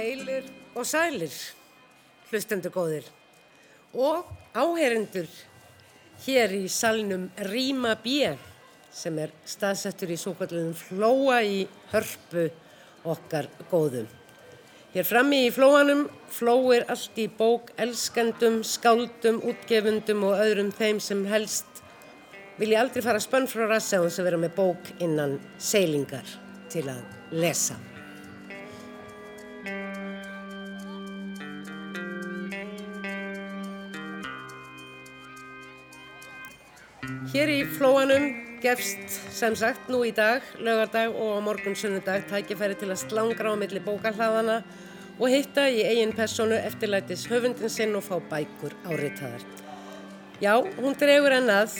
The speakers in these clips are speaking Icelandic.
Heilir og sælir, hlustendur góðir og áherendur hér í salnum Ríma B sem er staðsettur í svo kallum flóa í hörpu okkar góðum. Hér frammi í flóanum flóir allt í bók elskendum, skáldum, útgefundum og öðrum þeim sem helst vilja aldrei fara spönn frá rassa og þess að vera með bók innan seilingar til að lesa. Hér í flóanum gefst sem sagt nú í dag, lögardag og á morgun sunnudag tækifæri til að slangra á milli bókahlaðana og hitta í eigin personu eftirlætis höfundin sinn og fá bækur áritaðar. Já, hún dregur ennað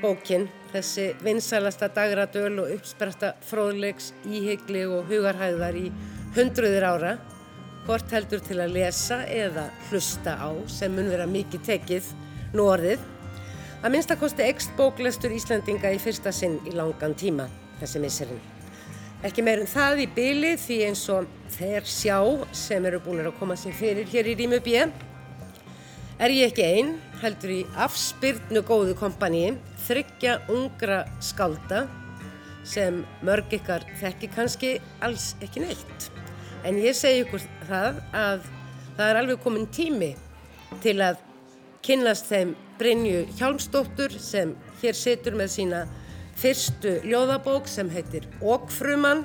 bókin, þessi vinsælasta dagradöl og uppspretta fróðlegs, íhyggli og hugarhæðar í hundruðir ára, hvort heldur til að lesa eða hlusta á sem mun vera mikið tekið nú orðið Að minnstakosti ekst bóklestur Íslandinga í fyrsta sinn í langan tíma þessi misserinn. Ekki meirinn það í byli því eins og þeir sjá sem eru búin að koma sér fyrir hér í Rímu B. Er ég ekki einn, heldur í afspyrnu góðu kompaníi, þryggja ungra skálda sem mörg ykkar þekki kannski alls ekki neitt. En ég segi ykkur það að það er alveg komin tími til að kynnast þeim Brynju Hjálmsdóttur sem hér situr með sína fyrstu ljóðabók sem heitir Ókfruman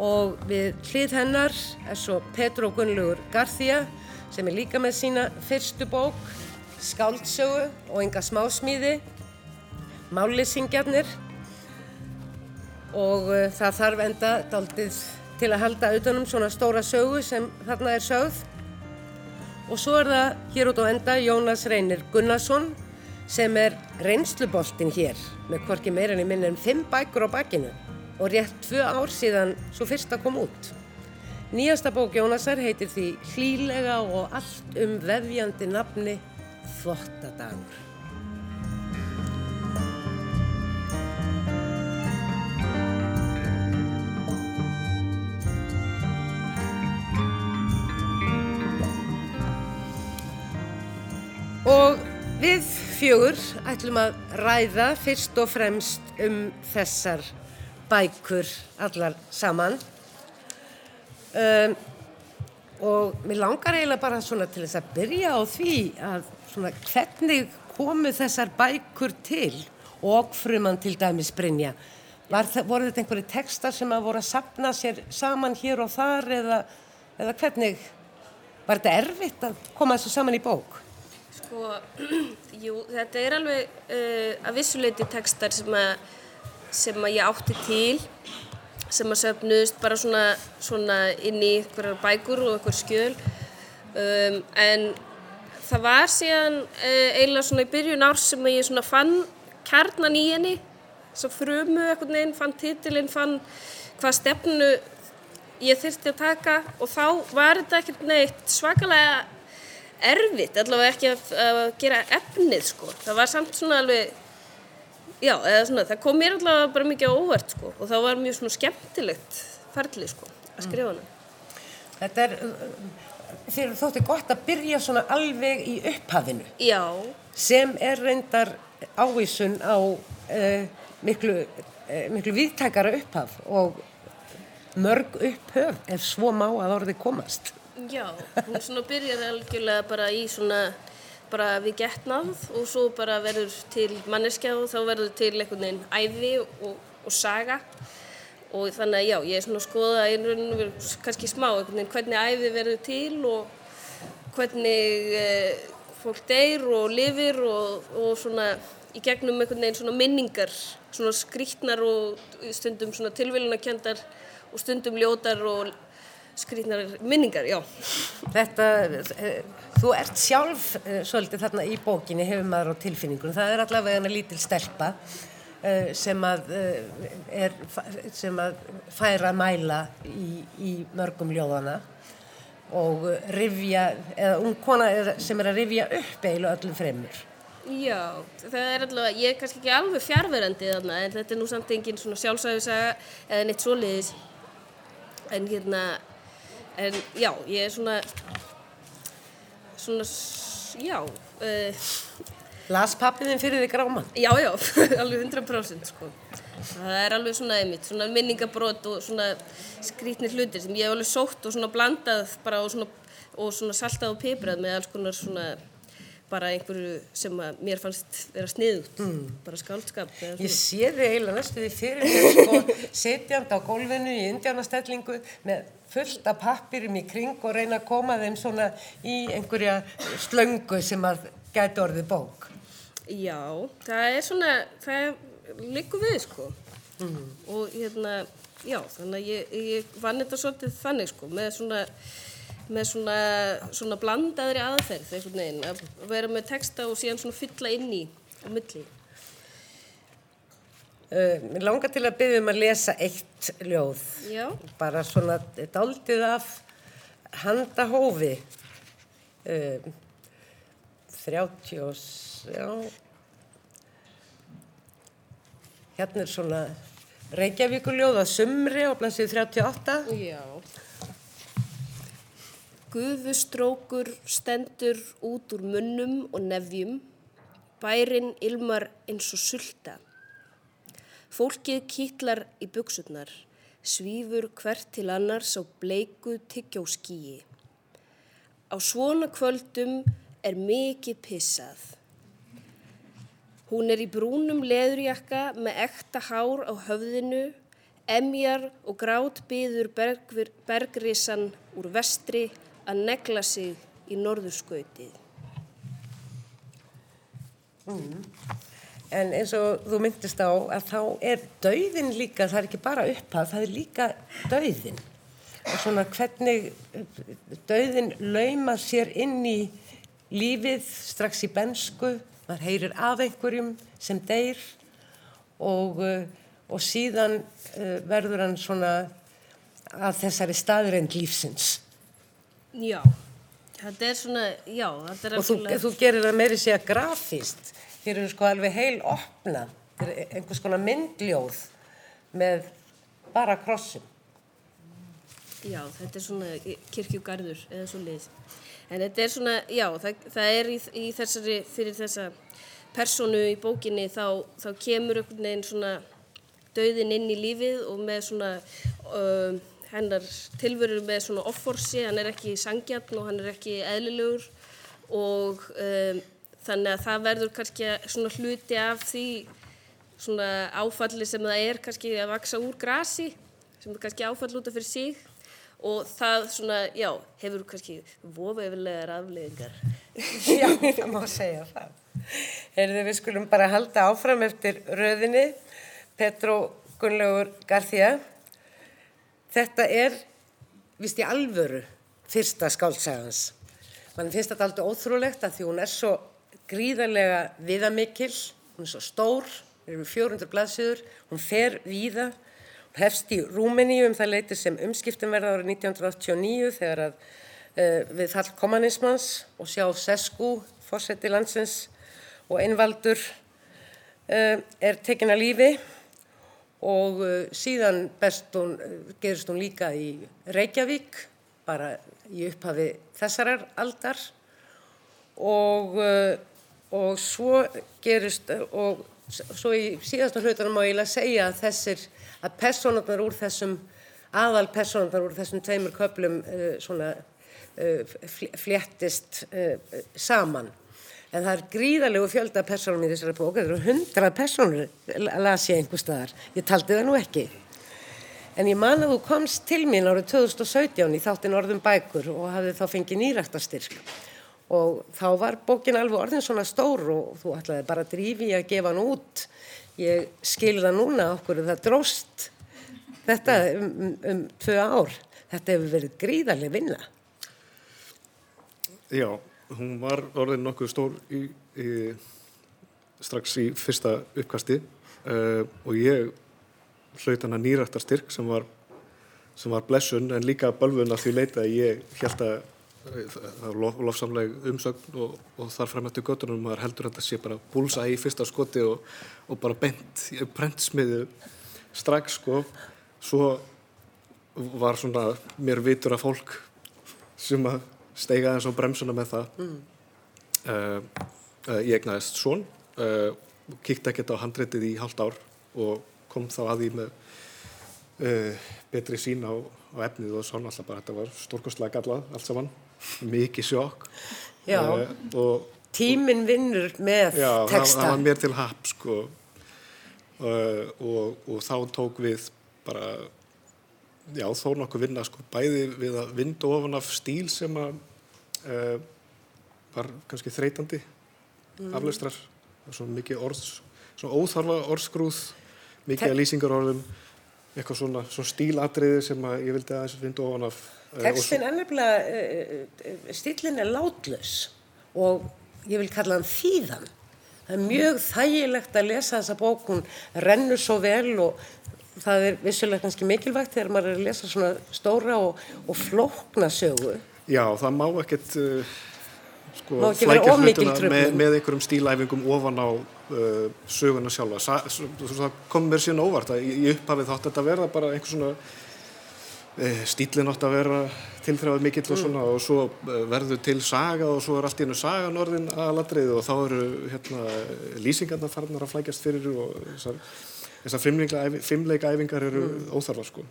og við hlið hennar er svo Petro Gunnlaugur Garþía sem er líka með sína fyrstu bók Skáldsögu og enga smásmíði Mállýsingjarnir og uh, það þarf enda daldið til að halda auðvunum svona stóra sögu sem þarna er sögð og svo er það hér út á enda Jónas Reynir Gunnarsson sem er reynsluboltin hér með hvorki meira en minn en fimm bækur á bakkinu og rétt tvö ár síðan svo fyrsta kom út. Nýjasta bók Jónasar heitir því Hlílega og allt um vefjandi nafni Þvottadagur. Og við fjögur ætlum að ræða fyrst og fremst um þessar bækur allar saman. Um, og mér langar eiginlega bara svona til þess að byrja á því að svona hvernig komu þessar bækur til og fruman til dæmis Brynja. Var, voru þetta einhverju textar sem að voru að sapna sér saman hér og þar eða, eða hvernig var þetta erfitt að koma þessu saman í bók? Sko, jú, þetta er alveg uh, að vissuleiti textar sem að, sem að ég átti til sem að söfnust bara svona, svona inn í einhverjar bækur og einhver skjöl. Um, en það var síðan uh, eiginlega svona í byrjun árs sem ég svona fann kjarnan í henni svo frumu eitthvað neginn, fann titilinn, fann hvað stefnu ég þurfti að taka og þá var þetta ekkert neitt svakalega erfitt allavega ekki að, að gera efnið sko. Það var samt svona alveg, já, eða svona, það kom mér allavega bara mikið á óvert sko og það var mjög svona skemmtilegt ferli sko að skrifa hana. Þetta er, þér þótti gott að byrja svona alveg í upphafinu. Já. Sem er reyndar ávísun á uh, miklu, uh, miklu viðtækara upphaf og mörg upphöf ef svo má að orði komast. Já, hún svona byrjar algjörlega bara í svona bara við getnað og svo bara verður til manneskja og þá verður til einhvern veginn æði og, og saga. Og þannig að já, ég er svona að skoða einhvern kannski smá einhvern veginn hvernig æði verður til og hvernig eh, fólk deyr og lifir og, og svona í gegnum einhvern veginn svona minningar svona skrítnar og stundum svona tilvílunarkjöndar og stundum ljótar og skrítnar minningar, já. Þetta, eh, þú ert sjálf eh, svolítið þarna í bókinni hefur maður á tilfinningunum. Það er allavega hana lítil stelpa eh, sem að, er, sem að færa mæla í, í mörgum ljóðana og rifja, eða ung kona sem er að rifja upp eilu öllum fremur. Já, það er allavega, ég er kannski ekki alveg fjárverandi þarna en þetta er nú samt engin svona sjálfsæðusaga eða neitt soliðis en hérna En já, ég er svona, svona, já, uh, Las pappiðin fyrir þig gráman? já, já, alveg 100% sko. Það er alveg svona einmitt, svona minningabrót og svona skrítnir hlutir sem ég hef alveg sótt og svona blandað bara og svona, og svona saltað og piprað með alls konar svona bara einhverju sem að mér fannst vera sniðut, bara skáldskap Ég sé þig eiginlega næstu því fyrir mér sko, setjandi á gólfinu í indjánastellingu með fullt af pappirum í kring og reyna að koma þeim svona í einhverja slöngu sem að gæti orðið bók. Já, það er svona, það liggur við sko og hérna, já, þannig að ég, ég vann þetta svolítið þannig sko með svona, með svona, svona blandaðri aðferð einhvern veginn, að vera með texta og síðan svona fylla inn í á milli. Uh, mér langar til að byggja um að lesa eitt ljóð, Já, bara svona daldið af handahófi. Uh, 30 og, já, hérna er svona Reykjavíkuljóð að sumri á blansið 38. já. Gufustrókur stendur út úr munnum og nefjum, bærin ilmar eins og sulta. Fólkið kýtlar í buksutnar, svífur hvert til annars á bleiku tyggjóskíi. Á svona kvöldum er mikið pissað. Hún er í brúnum leðurjakka með ekta hár á höfðinu, emjar og grát byður bergrisan úr vestri að negla sig í norðurskautið. En eins og þú myndist á að þá er dauðin líka, það er ekki bara upphaf, það er líka dauðin. Og svona hvernig dauðin lauma sér inn í lífið strax í bensku, maður heyrir af einhverjum sem deyr og, uh, og síðan uh, verður hann svona að þessari staðreind lífsins. Já, þetta er svona, já, þetta er Og þú, þú gerir það meiri segja grafíst. Hér eru sko alveg heil opna. Er einhvers konar myndljóð með bara krossum. Já, þetta er svona kirkjugarður eða svo lið. En þetta er svona, já, það, það er í, í þessari, fyrir þessa personu í bókinni þá, þá kemur einhvern veginn svona dauðin inn í lífið og með svona uh, hennar tilverur með svona offorsi, hann er ekki sangjarn og hann er ekki eðlilegur og um, þannig að það verður kannski svona hluti af því svona áfalli sem það er kannski að vaksa úr grasi sem er kannski áfall út af fyrir sig og það svona, já, hefur kannski vofaðilegar afleðingar. Já, það má segja það. Heyrðu, við skulum bara halda áfram eftir röðinni. Petro Gunnlaugur Garþía. Þetta er, vist í alvöru, fyrsta skáldsagans. Man finnst þetta aldrei óþrúlegt að því hún er svo gríðarlega viðamikil, hún er svo stór, við erum 400 blaðsjöður, hún fer víða, hún hefst í Rúmeníu um það leiti sem umskiptum verða árið 1989 þegar að uh, við fall kommunismans og sjá Sesku, fórseti landsins og einvaldur uh, er tekin að lífi. Og uh, síðan hún, gerist hún líka í Reykjavík, bara í upphafi þessarar aldar. Og, uh, og svo gerist, og svo í síðasta hlutunum má ég eiginlega segja að þessir, að personarnar úr þessum, aðal personarnar úr þessum tveimur köplum uh, svona uh, fl- fléttist uh, saman. En það er gríðarlegu fjölda personum í þessari bók, þetta eru hundra personur, las ég einhver staðar. Ég taldi það nú ekki. En ég man að þú komst til mín árið 2017 í þáttin Orðum bækur og hafði þá fengið nýræktarstyrk. Og þá var bókin alveg orðin svona stór og þú ætlaði bara að drífi að gefa hann út. Ég skil það núna okkur það dróst þetta um, um, tvö ár. Þetta hefur verið gríðarlega vinna. Já, hún var orðin nokkuð stór í, í, strax í fyrsta uppkasti uh, og ég hlaut hana nýrættar styrk sem var, sem var blessun en líka bölvun að því leita að ég held að það var lof, lofsamleg umsögn og, og þar frem eftir göttunum maður heldur að þetta sé bara búlsa í fyrsta skoti og, og bara bent í prentsmiðu strax sko. Svo var svona mér vitur að fólk sem að steiga eins og bremsuna með það. Mm. uh, ég egnaðist svon uh, kíkti ekkert á handreitið í halvt ár og kom þá að því með uh, betri sín á, á efnið og svo náttúrulega bara þetta var stórkostlega gallað allt saman, mikið sjokk. Já, og tíminn vinnur með já, texta. Já, það var mér til happ sko. Og, og, og þá tók við bara já, þó nokkuð vinna sko bæði við að vinda ofan af stíl sem að uh, var kannski þreytandi mm. aflaustrar, svona mikið orðs svona óþarfa orðskrúð mikið að lýsingar orðum eitthvað svona, svona stílatriði sem að ég vildi aðeins vinda ofan af. uh, Tekstin er nefnilega uh, stílinn er látlös og ég vil kalla hann þýðan. Það er mjög þægilegt að lesa þessa bók. Hún rennur svo vel og það er vissulega kannski mikilvægt þegar maður er að lesa svona stóra og, og flókna sögu. Já, það má ekkert uh, sko, flækja hlutuna með, með einhverjum stílæfingum ofan á uh, söguna sjálfa. Sa, það kom mér síðan óvart að í upphafið þátt þetta verða bara einhvers svona stílinn átt að vera tilþrjáð mikill og svona mm. og svo uh, verður til saga og svo er allt í hennu sagan orðin aðladrið og þá eru hérna, lýsingarna farnar að flækjast fyrir og þessar þessar fimmleika æfingar eru mm. óþarfa sko.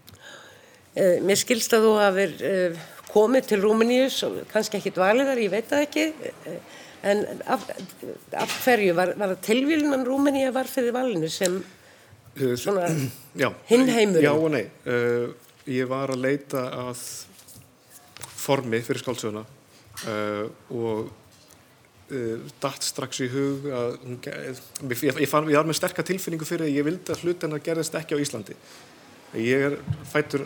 Uh, mér skilst að þú hafið uh, komið til Rúmeníus og kannski ekki dvaliðar, ég veit það ekki, uh, en af, af hverju var, var það tilvílunan Rúmeníu var fyrir valinu sem svona hinheimur? Já og nei, ég var að leita að formi fyrir skálsöguna og uh, datt strax í hug að ég, ég, fann, ég var með sterkar tilfinningu fyrir að ég vildi að hlutin að gerðist ekki á Íslandi. Ég er fættur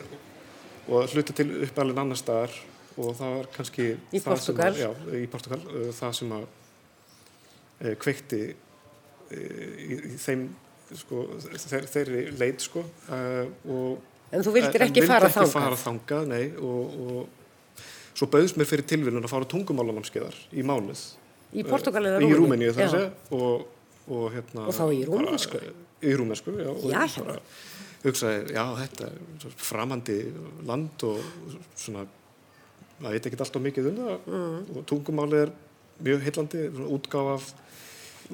og hluta til uppalinn annar staðar og það var kannski í Portugal, að, já, í Portugal uh, það sem að uh, kveikti í, í þeim sko, þeir, þeirri leit sko, en þú vildir ekki fara þangað? Vildi ekki fara þangað, nei og, og svo bauðst mér fyrir tilvinnun að fara tungumálanámskeiðar í mánuð Í Portugal eða Rúmeníu? Í Rúmeníu þar að segja og, og, hérna, og þá í rúmensku? Í rúmensku, já. Já, hérna. Hugsaði, já, þetta er framandi land og svona, það veit ekki alltaf mikið um það mm. og tungumálið er mjög heillandi, svona útgáð af,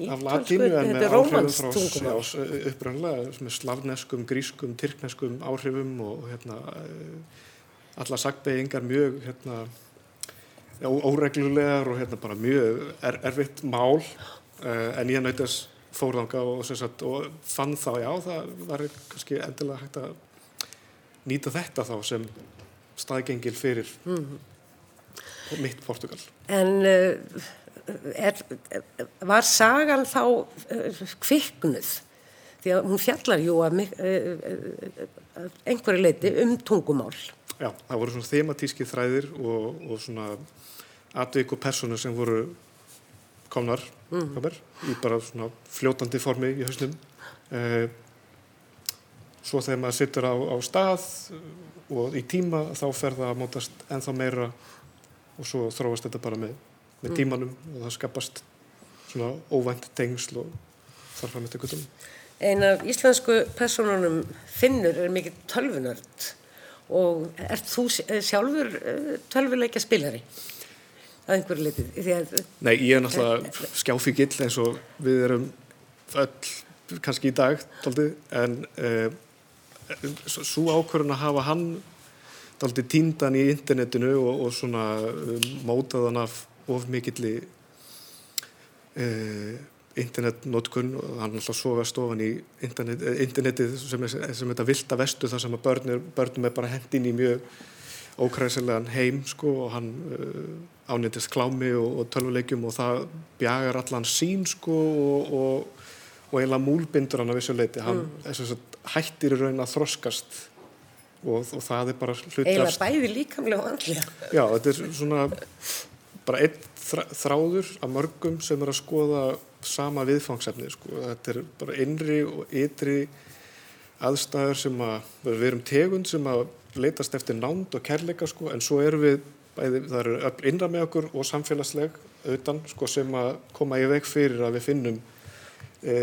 af latínu en með áhrifum frá uppröðanlega, með slavneskum, grískum, tyrkneskum áhrifum og hérna, eh, alla sagbeigingar mjög, hérna, óreglulegar og hérna mjög er, erfitt mál uh, en ég nautast fórðanga og, sagt, og fann þá, já, það var kannski endilega hægt að nýta þetta þá sem staðgengil fyrir mm. mitt Portugal. En uh, er, var sagan þá uh, kviknuð? Því að hún fjallar jú að einhverju leiti um tungumál. Já, það voru svona thematíski þræðir og, og svona atvik og personu sem voru komnar mm. mér, í bara svona fljótandi formi í hausnum eh, svo þegar maður sittur á, á stað og í tíma þá fer það að mótast enþá meira og svo þróast þetta bara með, með mm. tímanum og það skapast svona óvænt tengsl og þarf að með þetta Einn af íslensku personunum Finnur er mikið tölvunörd og er þú sjálfur eh, tölvuleikja spilari? að einhverju litið? Nei, ég er náttúrulega skjáfíkill eins og við erum öll kannski í dag tóldi, en uh, svo ákvörðun að hafa hann tóldi tíndan í internetinu og, og svona um, mótaðan af of mikilli uh, internetnótkun og hann alltaf soga stofan í internet, internetið sem er, sem þetta vilda vestu þar sem að börnum er bara hendin í mjög ókræsilegan heim sko og hann uh, ánýttist klámi og, og tölvuleikjum og það bjagar allan sín sko og, og, og eiginlega múlbindur hann að vissu leiti hann mm. hættir í raun að þroskast og það er bara hluti eiginlega bæði líkamlega og andlega já þetta er svona bara einn þráður af mörgum sem er að skoða sama viðfangsefni sko. Þetta er bara innri og ytri aðstæður sem að við erum tegund sem að leitast eftir nánd og kærleika sko, en svo erum við, bæði, það eru öll innra með okkur og samfélagsleg auðan sko, sem að koma í veg fyrir að við finnum e,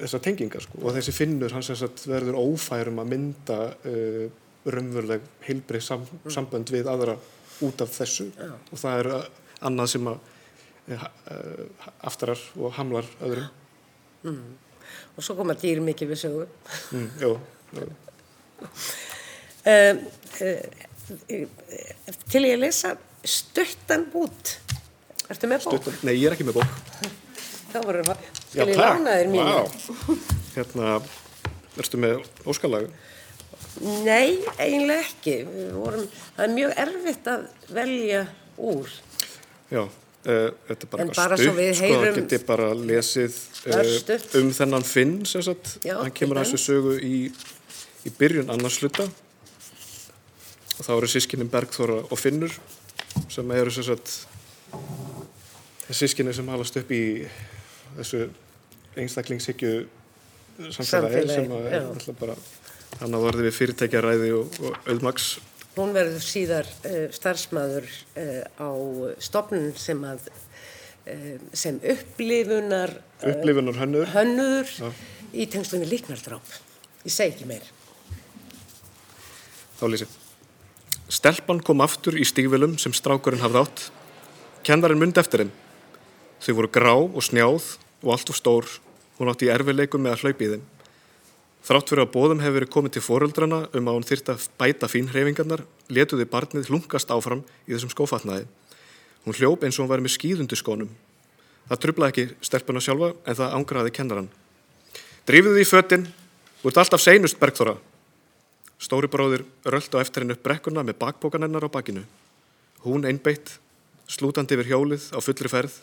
þessar tengingar sko. og þessi finnur hans verður ófærum að mynda e, raunveruleg heilbrið sam, sambönd við aðra út af þessu og það er uh, annað sem að uh, aftarar og hamlar öðrum. Og svo koma dýr mikið við sögu. Mm, jú. Um, uh, til ég lesa stuttan út. Ertu með bók? Stuttan, nei, ég er ekki með bók. Þá voru skal ég lána þér mínu. Hérna, erstu með óskalag? Nei, eiginlega ekki. Vorum, það er mjög erfitt að velja úr. Já, uh, þetta er bara bara við sko, heyrum- geti bara lesið uh, um þennan Finn, sem sagt, Já, hann kemur að þessu sögu í, í byrjun annars hluta. Og þá eru sískinin Bergþóra og Finnur sem eru sem sagt sískinin sem halast upp í þessu einstaklingshyggju samfélagi Samfélagi, sem er náttúrulega bara hann að varði við fyrirtækjaræði og, og auðmaks Hún verður síðar uh, starfsmæður uh, á stopnun sem að uh, sem upplifunar upplifunar hönnur hönnuður Já. í tengslum við líknardráp. Ég segi ekki meir. Þá lýsi. Stelpan kom aftur í stígvilum sem strákurinn hafði átt. Kennarinn myndi eftir þeim. Þau voru grá og snjáð og allt og stór. Hún átti í erfileikum með að hlaupa í þeim. Þrátt fyrir að bóðum hefur verið komið til foreldrana um að hún þyrta bæta fínhreyfingarnar, letuði barnið hlungast áfram í þessum skófatnaði. Hún hljóp eins og hún væri með skýðundu skónum. Það trublaði ekki stelpuna sjálfa en það ángraði kennaran. Drífðu því í fötin, þú ert alltaf seinust, Bergþóra, Stóri bróðir röldi á eftir henni upp brekkuna með bakbókan hennar á bakinu. Hún einbeitt, slútandi yfir hjólið á fullri ferð.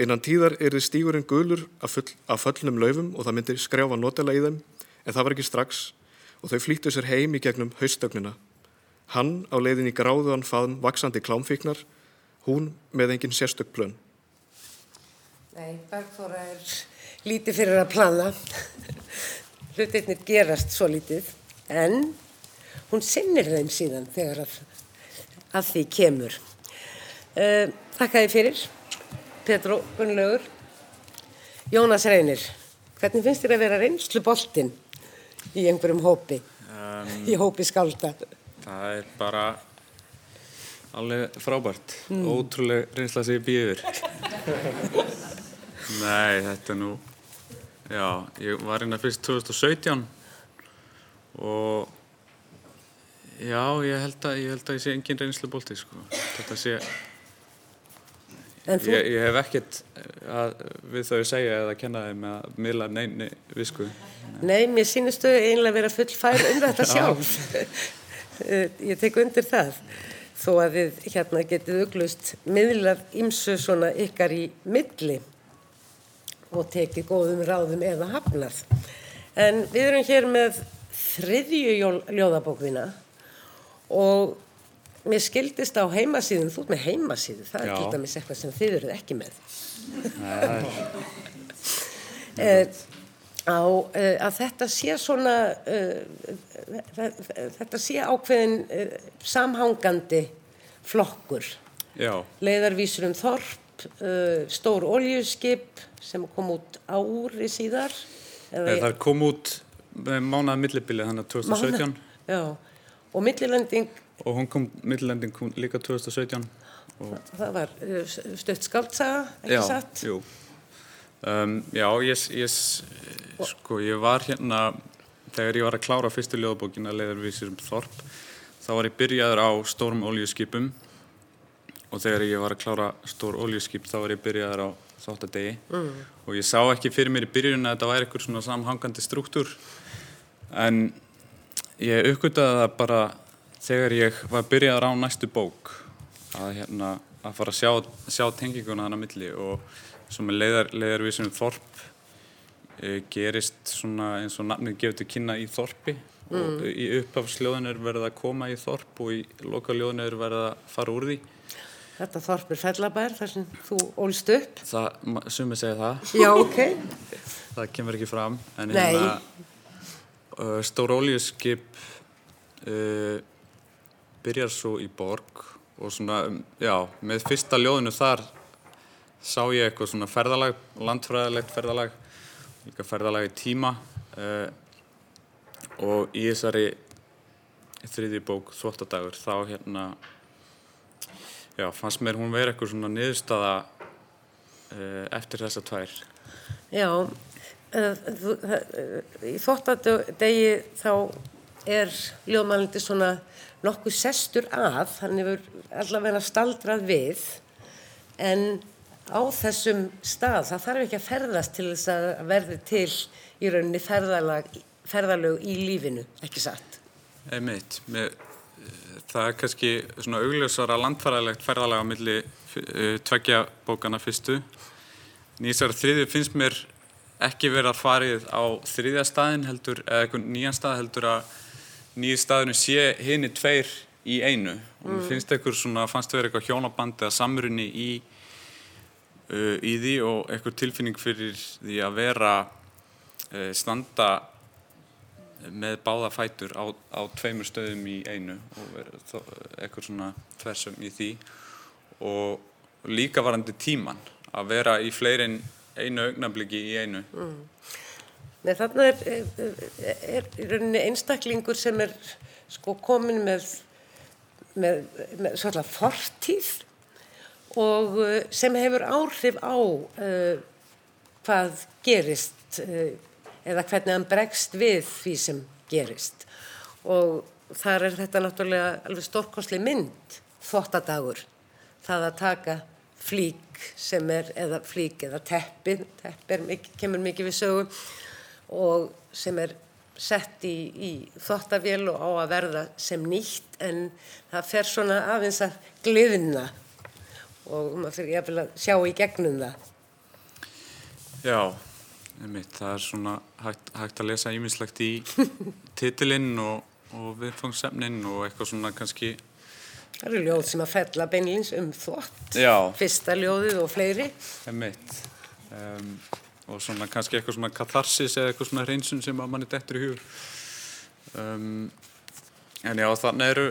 Innan tíðar erði stígurinn gulur af, full, af föllnum laufum og það myndi skrjáfa notela í þeim, en það var ekki strax og þau flýttu sér heim í gegnum haustögnina. Hann á leiðin í gráðuðan faðum vaksandi klámfíknar, hún með engin sérstök plön. Nei, Bergþóra er lítið fyrir að plana. Hlutirnir gerast svo lítið, en hún sinnir þeim síðan þegar að, að því kemur. Uh, þakka þið fyrir, Petró Gunnlaugur. Jónas Reynir, hvernig finnst þér að vera reynslu boltinn í einhverjum hópi, Um, í hópi skálda? það er bara alveg frábært. Ótrúleg reynsla sem ég býður. Nei, þetta nú... Já, ég var hérna fyrst 2017 og já, ég held að ég, held að ég sé engin reynslu bólti, sko. Þetta sé... Þú, Ég, ég hef ekkert að, við þau að segja eða kenna þeim að miðla neini visku. nei, mér sínustu einlega vera full fær um þetta sjálf. Eh, Ég tek undir það. Þó að þið hérna getið uglust miðlar ímsu svona ykkar í milli og tekið góðum ráðum eða hafnað. En við erum hér með þriðju ljóðabókvina og mér skildist á heimasíðum, þú ert með heimasíðu, það er til dæmis eitthvað sem þið eruð ekki með. Eh, á eh, að þetta sé svona eh, þetta sé ákveðin samhangandi flokkur. Já, leiðarvísur um þorp stór oljuskip sem kom út ári síðar Nei, það kom út mánaða millibili þannig að 2017 Mána- já, og millilending og hún kom, millilending kom líka 2017 og það var eh, stutt skáldsaga ekki já, satt? jú. Um, Já, ég, ég sko, ég var hérna þegar ég var að klára fyrstu ljóðbókina leiðarvísir um Þorp þá var ég byrjaður á stórum oljuskipum og þegar ég var að klára stór oljuskip þá var ég byrjaður á þáttadegi. Mm. og ég sá ekki fyrir mér í byrjun að þetta væri eitthvað svona samhangandi struktúr. En ég uppgötaði það bara þegar ég var byrjaður á næstu bók að, hérna, að fara að sjá, sjá tenginguna þannig að milli og svo með leiðar, leiðarvísum Þorp e, gerist svona eins og nafnið gefur til kynna í Þorpi. Og í upphafsljóðin er verið að koma í Þorp og í lokaljóðin er verið að fara úr því. Þetta þorp er fellabær þar sem þú ólst upp. Það, sumir segja það. Já, ok. Það kemur ekki fram en hérna stór oljuskip uh, byrjar svo í borg og svona, um, já, með fyrsta ljóðinu þar sá ég eitthvað svona ferðalag, landfræðilegt ferðalag líka ferðalag í tíma uh, og í þessari þriði bók Þvóttadagur þá hérna já, fannst mér hún vera eitthvað svona niðurstaða uh, eftir þessa tvær. Já, uh, í þóttadegi þá er ljóðmælindi svona nokkuð sestur að, hann hefur allavega staldrað við, en á þessum stað, það þarf ekki að ferðast til þess að verði til í rauninni ferðalög í lífinu, ekki satt. Einmitt, með, það er kannski svona augljósara landfæraðilegt ferðalega á milli uh, tveggja bókana fyrstu. Nýsar þriði finnst mér ekki verið að farið á þriðja staðin heldur, eða eitthvað nýjan stað heldur að nýja staðinu sé henni tveir í einu. Og mér finnst eitthvað svona, fannst verið eitthvað hjónabandi að samrunni í, uh, í því og eitthvað tilfinning fyrir því að vera uh, standa með báða fætur á, á tveimur stöðum í einu og vera þó- eitthvað svona þversum í því. Og líka varandi tíman að vera í fleiri en einu augnabliki í einu Nei, þarna er, er, er einstaklingur sem er sko komin með, með, með svolítið fortíð og uh, sem hefur áhrif á uh, hvað gerist uh, eða hvernig hann bregst við því sem gerist. Og þar er þetta náttúrulega alveg stórkosli mynd, þvottadagur, það að taka flík sem er, eða flík eða teppi, teppi er mikið, kemur mikið við sögu og sem er sett í, í þvottavél og á að verða sem nýtt en það fer svona aðeins að gliðna og maður fyrir jafnvel að sjá í gegnum það. Já, einmitt, það er svona hægt, hægt að lesa ímislegt í titilinn og, og viðfangsefnin og eitthvað svona kannski Það eru ljóð sem að fella beinlins um þvott, Já. fyrsta ljóðið og fleiri. Einmitt. Um, og svona kannski eitthvað svona katharsis eða eitthvað svona hreinsun sem að manni dettur í hug. Um, en já, þannig eru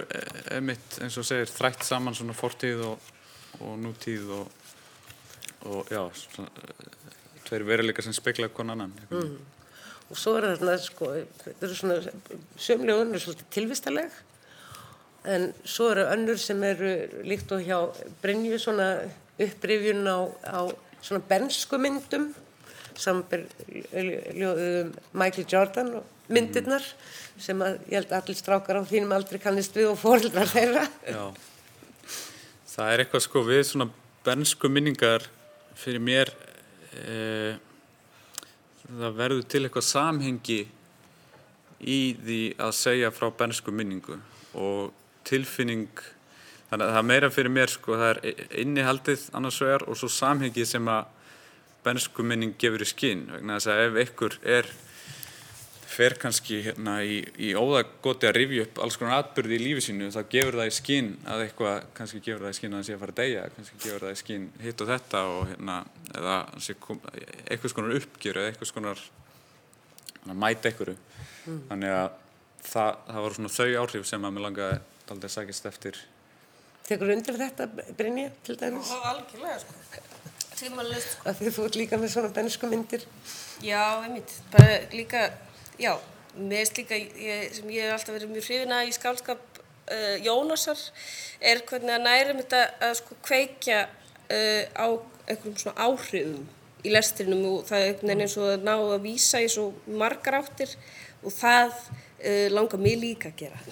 einmitt, eins og segir, þrætt saman svona fortíð og, og nútíð og, og já, svona, eh, tveir veruleika sem spekla hvern annan. Mm. Og svo er þarna, sko, þetta eru svona, sömlega önnur svolítið tilvistaleg, en svo eru önnur sem eru líkt og hjá Brynju svona upprifjun á, á svona bensku myndum, samber ljóðum Michael Jordan og myndirnar sem að ég held allir strákar á þínum aldrei kannist við og fóreldrar þeirra. Já. Það er eitthvað sko við svona bernsku minningar fyrir mér e, það verður til eitthvað samhengi í því að segja frá bernsku minningu og tilfinning þannig að það er meira fyrir mér sko það er innihaldið annars vegar og svo samhengi sem að bernsku minning gefur í skinn vegna þess að ef einhver er fer kannski hérna í, í óðagoti að rifja upp alls konar atbyrði í lífi sínu þá gefur það í skinn að eitthvað kannski gefur það í skinn að hann sé að fara að deyja kannski gefur það í skinn hitt og þetta og hérna eða hann sé kom, eitthvað skonar uppgjör eða eitthvað skonar mæta einhverju þannig að það, það var svona þau áhrif sem að mér langaði aldrei að sækist eftir Tekur undir þetta, Brynja, til dæmis? algjörlega sko. Tímalust. Af því þú ert líka með svona bensku myndir. Já, einmitt. Bara líka, já, finnst líka, ég, sem ég hef alltaf verið mjög hrifina í skálskap uh, Jónasar, er hvernig að nærum þetta að sko kveikja uh, á einhverjum svona áhrifum í lestrinum og það er einhvern veginn eins og að ná að vísa í svo margar áttir og það uh, langar mig líka að gera.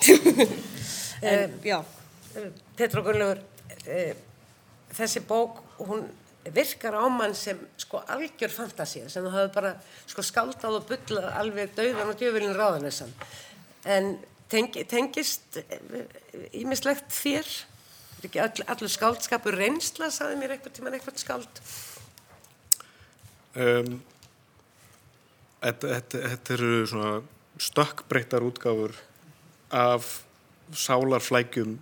en, já. Petra Gunnlaugur, þessi bók, hún virkar á mann sem sko algjör fantasía, sem þú hafði bara sko skáldað og bullað alveg dauðan og djöfilin ráðanessan. En tengi, tengist ímislegt þér? Er ekki all, allur skáldskapur reynsla, saði mér eitthvað tíman eitthvað skáld? Um, þetta, eru svona stökkbreyttar útgáfur af sálarflækjum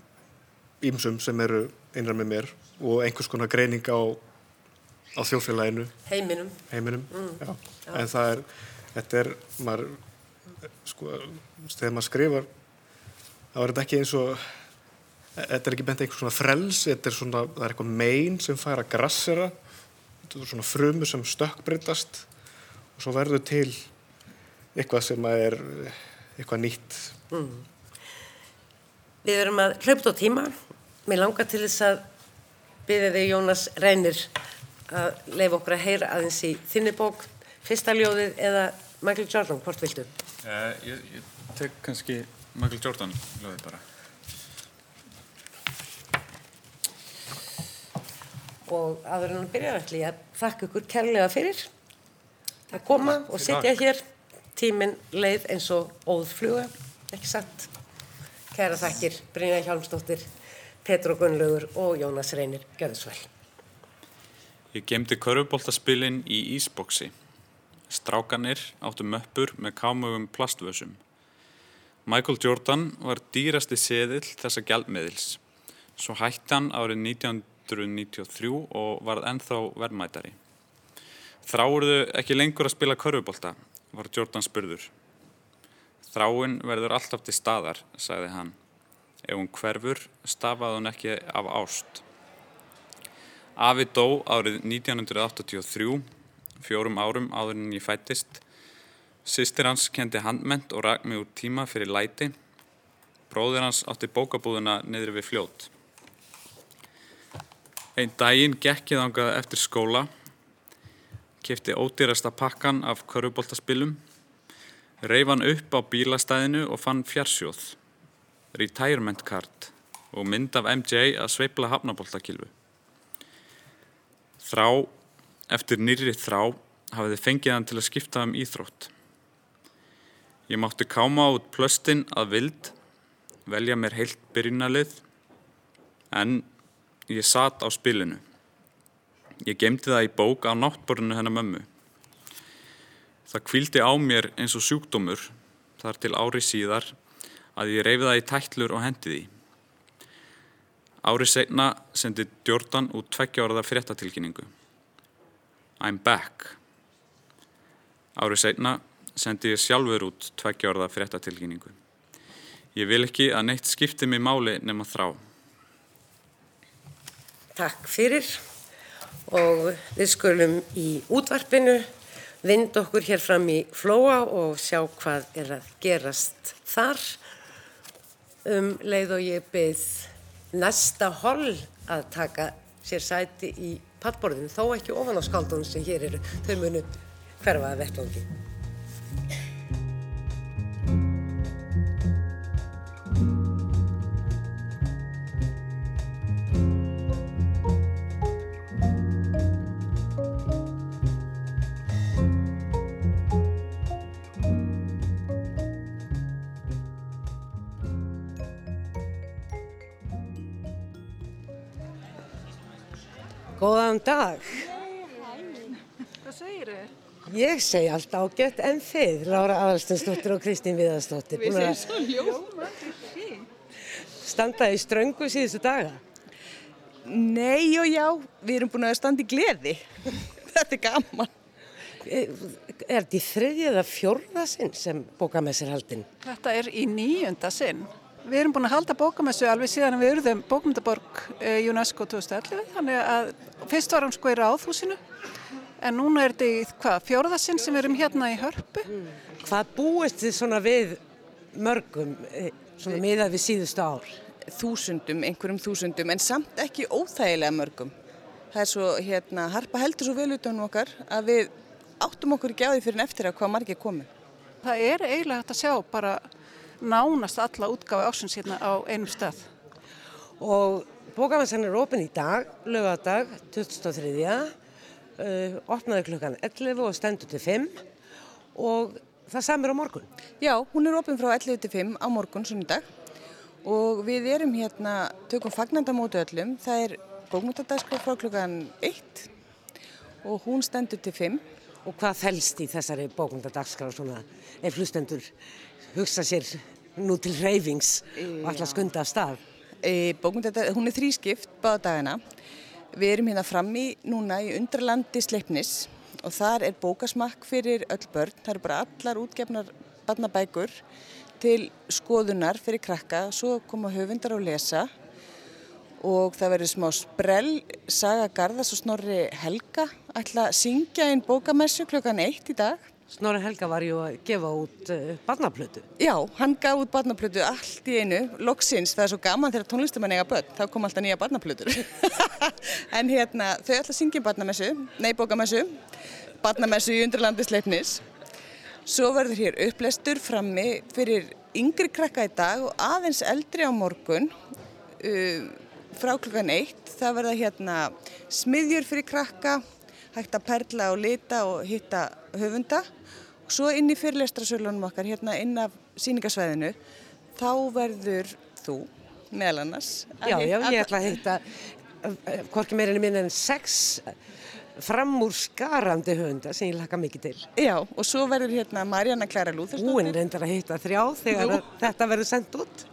ímsum sem eru einar með mér og einhvers konar greining á, á þjóðfélaginu, Heiminum. heiminum. Já. En það er, þetta er, maður, sko, þegar maður skrifar, þá er þetta ekki eins og, þetta er ekki bent einhvers svona frels, þetta er svona, það er eitthvað mein sem fær að grassera, þetta er svona frumur sem stökkbreytast og svo verður til eitthvað sem er eitthvað nýtt. Við erum að hlaupa á tíma. Mér langar til þess að byrðið þig Jónas Reynir að leifa okkur að heyra aðeins í þinni bók, fyrsta ljóðið eða Michael Jordan, hvort viltu? Uh, ég, ég tek kannski Michael Jordan ljóðið bara. Og aður en hann byrjar ætli ég að þakka ykkur kærlega fyrir að koma og sitja hér tíminn leið eins og óðfluga, ekki satt. Kæra þakkir, Brynja Hjálmsdóttir, Petru Gunnlaugur og Jónas Reynir, vel. Ég gemdi körfuboltaspilin í ísboksi. Strákanir áttu möppur með kámugum plastvössum. Michael Jordan var dýrasti seðill þessa gjaldmiðils. Svo hætti hann árið 1993 og varð ennþá verðmætari. Þráurðu ekki lengur að spila körfubolta, var Jordan spurður. Þráin verður alltaf til staðar, sagði hann. Ef hún hverfur, stafaði hún ekki af ást. Afi dó árið 1983, fjórum árum áður en ég fættist. Sistir hans kendi handment og rak mig úr tíma fyrir læti. Bróðir hans átti bókabúðuna niður við fljót. Einn daginn gekk ég þangað eftir skóla, kefti ódýrasta pakkan af köruboltaspilum, reif hann upp á bílastæðinu og fann fjarsjóð, retirement card og mynd af MJ að sveipla hafnaboltakilfu. Þrá, eftir nýri þrá, hafiði fengið hann til að skipta um íþrótt. Ég mátti káma út plöstinn að vild, velja mér heilt byrjunalið, en ég satt á spilinu. Ég gemdi það í bók á náttborinu hennar mömmu. Það kvildi á mér eins og sjúkdómur þar til ári síðar að ég reyfi það í tætlur og hendi því. Ári segna sendi Jordan út tveggjáraða fréttatilkynningu. I'm back. Ári segna sendi ég sjálfur út tveggjáraða fréttatilkynningu. Ég vil ekki að neitt skipti mig máli nema þrá. Takk fyrir og við skulum í útvarpinu vind okkur hér fram í flóa og sjá hvað er að gerast þar um leið og ég byggð næsta holl að taka sér sæti í pallborðinu þó ekki ofan á skaldunum sem hér eru þau munu hverfa að vettvangi. Ég segi allt ágætt en þið, Lára Aðalstensdóttir og Kristín Viðarsdóttir. Við segjum svo ljómandi fín. standa í ströngu síðustu daga. Nei og já, við erum búin að standa í gleði. Þetta er gaman. Er er þetta í þriðja eða fjórða sinn sem bókamessir haldinn? Þetta er í nýjunda sinn. Við erum búin að halda bókamessu alveg síðan við urðum bókmyndaborg eh, UNESCO 2011. Þannig að fyrst var hann sko í ráðhúsinu en núna er þetta í hvað, fjórða sinn sem erum hérna í hörpu. Hvað búist þið svona við mörgum, eh, svona miðað við síðustu ár? þúsundum, einhverjum þúsundum, en samt ekki óþægilega mörgum. Það er svo, hérna, harpa heldur svo vel utan okkar að við áttum okkur ekki á því fyrir en eftir að hvað margir komu. Það er eiginlega hægt að sjá bara nánast alla útgáfi ásins hérna á einum stað. Og bókamessan er opinn í dag, lögadag, 2003. Uh, opnaði klukkan 11 og stendur til 5 og það samir á morgun. Já, hún er opinn frá 11 til 5 á morgun, sunnudag og við erum hérna, tökum fagnandamótu öllum, það er bókmyndadagskrá frá klukkan 1 og hún stendur til 5. Og hvað fælst í þessari bókmyndadagskrá svona ef hlustendur hugsa sér nú til reyfings og alltaf skunda af stað? E, bókmyndadag, hún er þrískipt báða dagana. Við erum hérna frammi núna í undralandi Sleipnis og þar er bókasmakk fyrir öll börn. Það eru bara allar útgefnar barnabækur til skoðunar fyrir krakka, svo koma höfundar á lesa og það verður smá sprell, Saga Garðas og Snorri Helga ætla að syngja einn bókamessu klokkan eitt í dag Snorri Helga var ju að gefa út uh, barnaplötu. Já, hann gaf út barnaplötu allt í einu, loksins, það er svo gaman þegar tónlistumenn eiga börn, þá kom alltaf nýja barnaplötur. en hérna, þau ætla að syngja barnamessu, nei bókamessu, barnamessu í undirlandisleipnis. Svo verður hér upplestur frammi fyrir yngri krakka í dag og aðeins eldri á morgun uh, frá klukkan eitt. Það verða hérna smiðjur fyrir krakka, hægt að perla og lita og hitta höfunda svo inn í fyrirlestrasölunum okkar hérna inn af síningasvæðinu þá verður þú meðal annars Já, já, ég ætla að hitta hvorki meirinni minn en sex framúr skarandi höfunda sem ég laka mikið til. Já, og svo verður hérna Marjana Klara Lúþarsdóttir. Hún reyndar að hitta þrjá þegar Jú. þetta verður sendt út.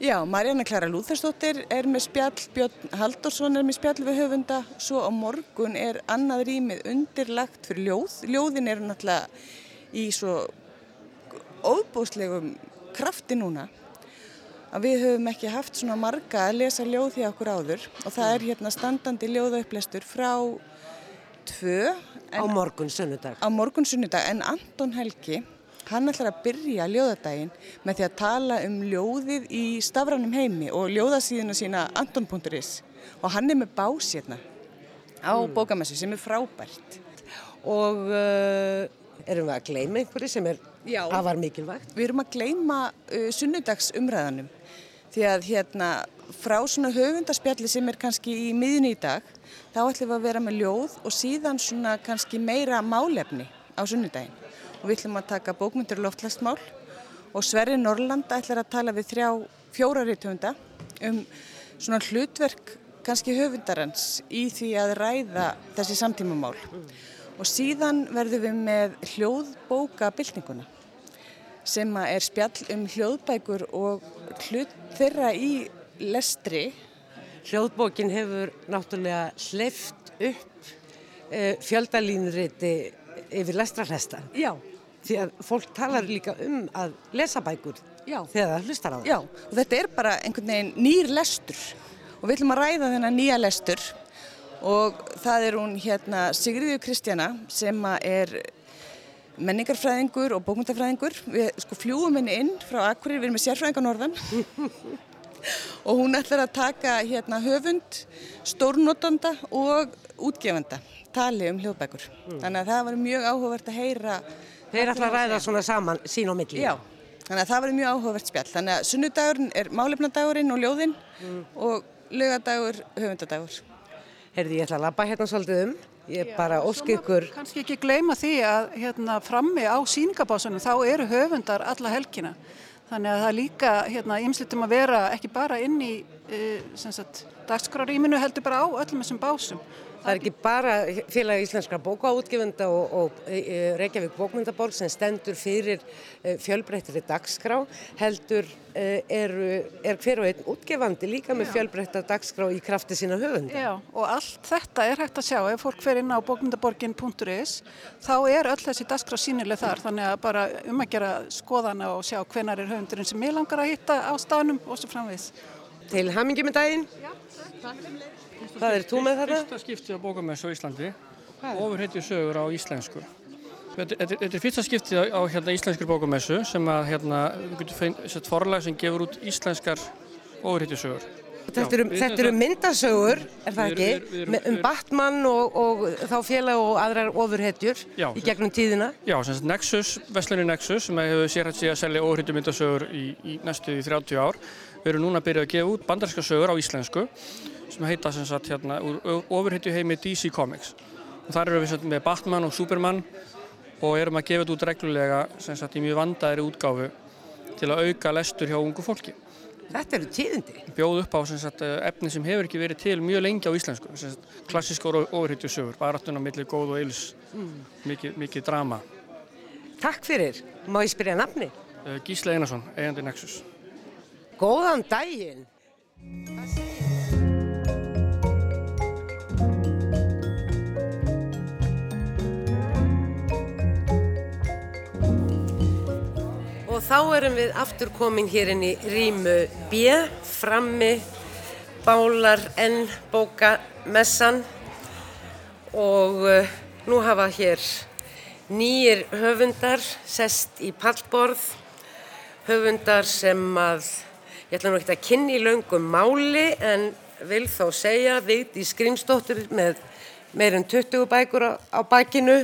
Já, Marjana Klara Lúþarsdóttir er með spjall, Björn Haldursson er með spjall við höfunda, svo á morgun er annað rýmið undirlagt fyrir ljóð. Ljóðin eru náttúrulega í svo óbúslegum krafti núna að við höfum ekki haft svona marga að lesa ljóð því okkur áður og það er hérna standandi ljóðaupplæstur frá tvö. Á morgun sunnudag. Á morgun sunnudag en Anton Helgi, hann ætlar að byrja ljóðadaginn með því að tala um ljóðið í stafranum heimi og ljóðasíðuna sína anton.is og hann er með bás hérna á mm. bókamessu sem er frábært. Og uh, erum við að gleyma einhverju sem er Já. afar mikilvægt? Við erum að gleyma uh, sunnudagsumræðanum því að hérna frá svona höfundaspjalli sem er kannski í miðun í dag þá ætlum við að vera með ljóð og síðan svona kannski meira málefni á sunnudaginn. Og við ætlum að taka bókmyndur loftlastmál og Sverri Norrlanda ætlar að tala við þrjá fjórarítöfunda um svona hlutverk kannski höfundarans í því að ræða þessi samtímamál. Og síðan verðum við með hljóðbókabildninguna sem er spjall um hljóðbækur og hlut þeirra í lestri Hljóðbókin hefur náttúrulega hleyft upp uh, fjöldalínuriti yfir lestrarhesta. Já. Því að fólk talar líka um að lesa bækur Já. þegar það hlustar á það. Já, og þetta er bara einhvern veginn nýr lestur og við ætlum að ræða þennan nýja lestur og það er hún hérna Sigriður Kristjana sem er menningarfræðingur og bókmyndafræðingur. Við sko fljúum henni inn frá Akkurir, við erum með sérfræðingar norðan og hún ætlar að taka hérna höfund, stórnotanda og útgefanda tali um hljóðbækur. Mm. Þannig að það var mjög áhugavert að heyra. Þeir ætla að ræða svona saman sín og milli. Já, þannig að það var mjög áhugavert spjall. Þannig að sunnudagurinn er málefnadagurinn og ljóðinn mm. og lögadagur höfundadagur. Herði, ég ætla að labba hérna svolítið um. Ég er bara ósk ykkur. Kanski ekki gleyma því að hérna frammi á síningabásunum þá eru höfundar alla helgina. Þannig að það líka hérna, ymslitum að vera ekki bara inn í e, dagskráríminu heldur bara á öllum þessum básum. Það er ekki bara félag íslenskra bókaútgefenda og, og e, e, Reykjavík bókmyndaborg sem stendur fyrir e, fjölbreyttri dagskrá, heldur e, er, er hver og einn útgefandi líka með fjölbreyttar dagskrá í krafti sína höfundi. Já, og allt þetta er hægt að sjá, ef fólk fer inn á bókmyndaborgin.is þá er öll þessi dagskrá sínileg þar, þannig að bara um að gera skoðana og sjá hvenar er höfundurinn sem ég langar að hitta á staðnum og svo framviðs. Til hamingi með daginn. Já, takk. Hvað er þú með þetta? Fyrsta skiptið á bókamessu á Íslandi, ofurheitju sögur á íslensku. Þetta, þetta er fyrsta skiptið á, á hérna, íslenskur bókamessu sem að hérna, við getum feitt forlag sem gefur út íslenskar ofurheitju sögur. Þetta eru, þetta eru myndasögur, er það ekki, við, við, við, um Batman og, og þá félag og aðrar ofurhetjur í gegnum tíðina? Já, sem sagt Nexus, Vestlunni Nexus sem hefur sérhætt sig að selja ofurhetju myndasögur í, í næstu í 30 ár. Við erum núna að byrja að gefa út bandarska sögur á íslensku sem heita sem sagt hérna úr ofurhetju heimi DC Comics. Og þar eru við með Batman og Superman og erum að gefa þetta út reglulega sem sagt í mjög vandaðri útgáfu til að auka lestur hjá ungu fólki. Þetta eru tíðindi. Bjóð upp á sagt, efni sem hefur ekki verið til mjög lengi á íslensku. Klassískor ofurhetju sögur, baratun á milli góð og yls, mm. mikið, mikið drama. Takk fyrir. Má ég spyrja nafni? Uh, Gísle Einarsson, eigandi Nexus. Góðan daginn. Og þá erum við aftur komin hér inn í rýmu B, frammi, bálar, enn, bóka, messan. Og uh, nú hafa hér nýjir höfundar sest í pallborð, höfundar sem að, ég ætla nú ekki að kynni í löngum máli en vil þó segja Vigdi Skrimsdóttir með meirinn 20 bækur á, á bakinu,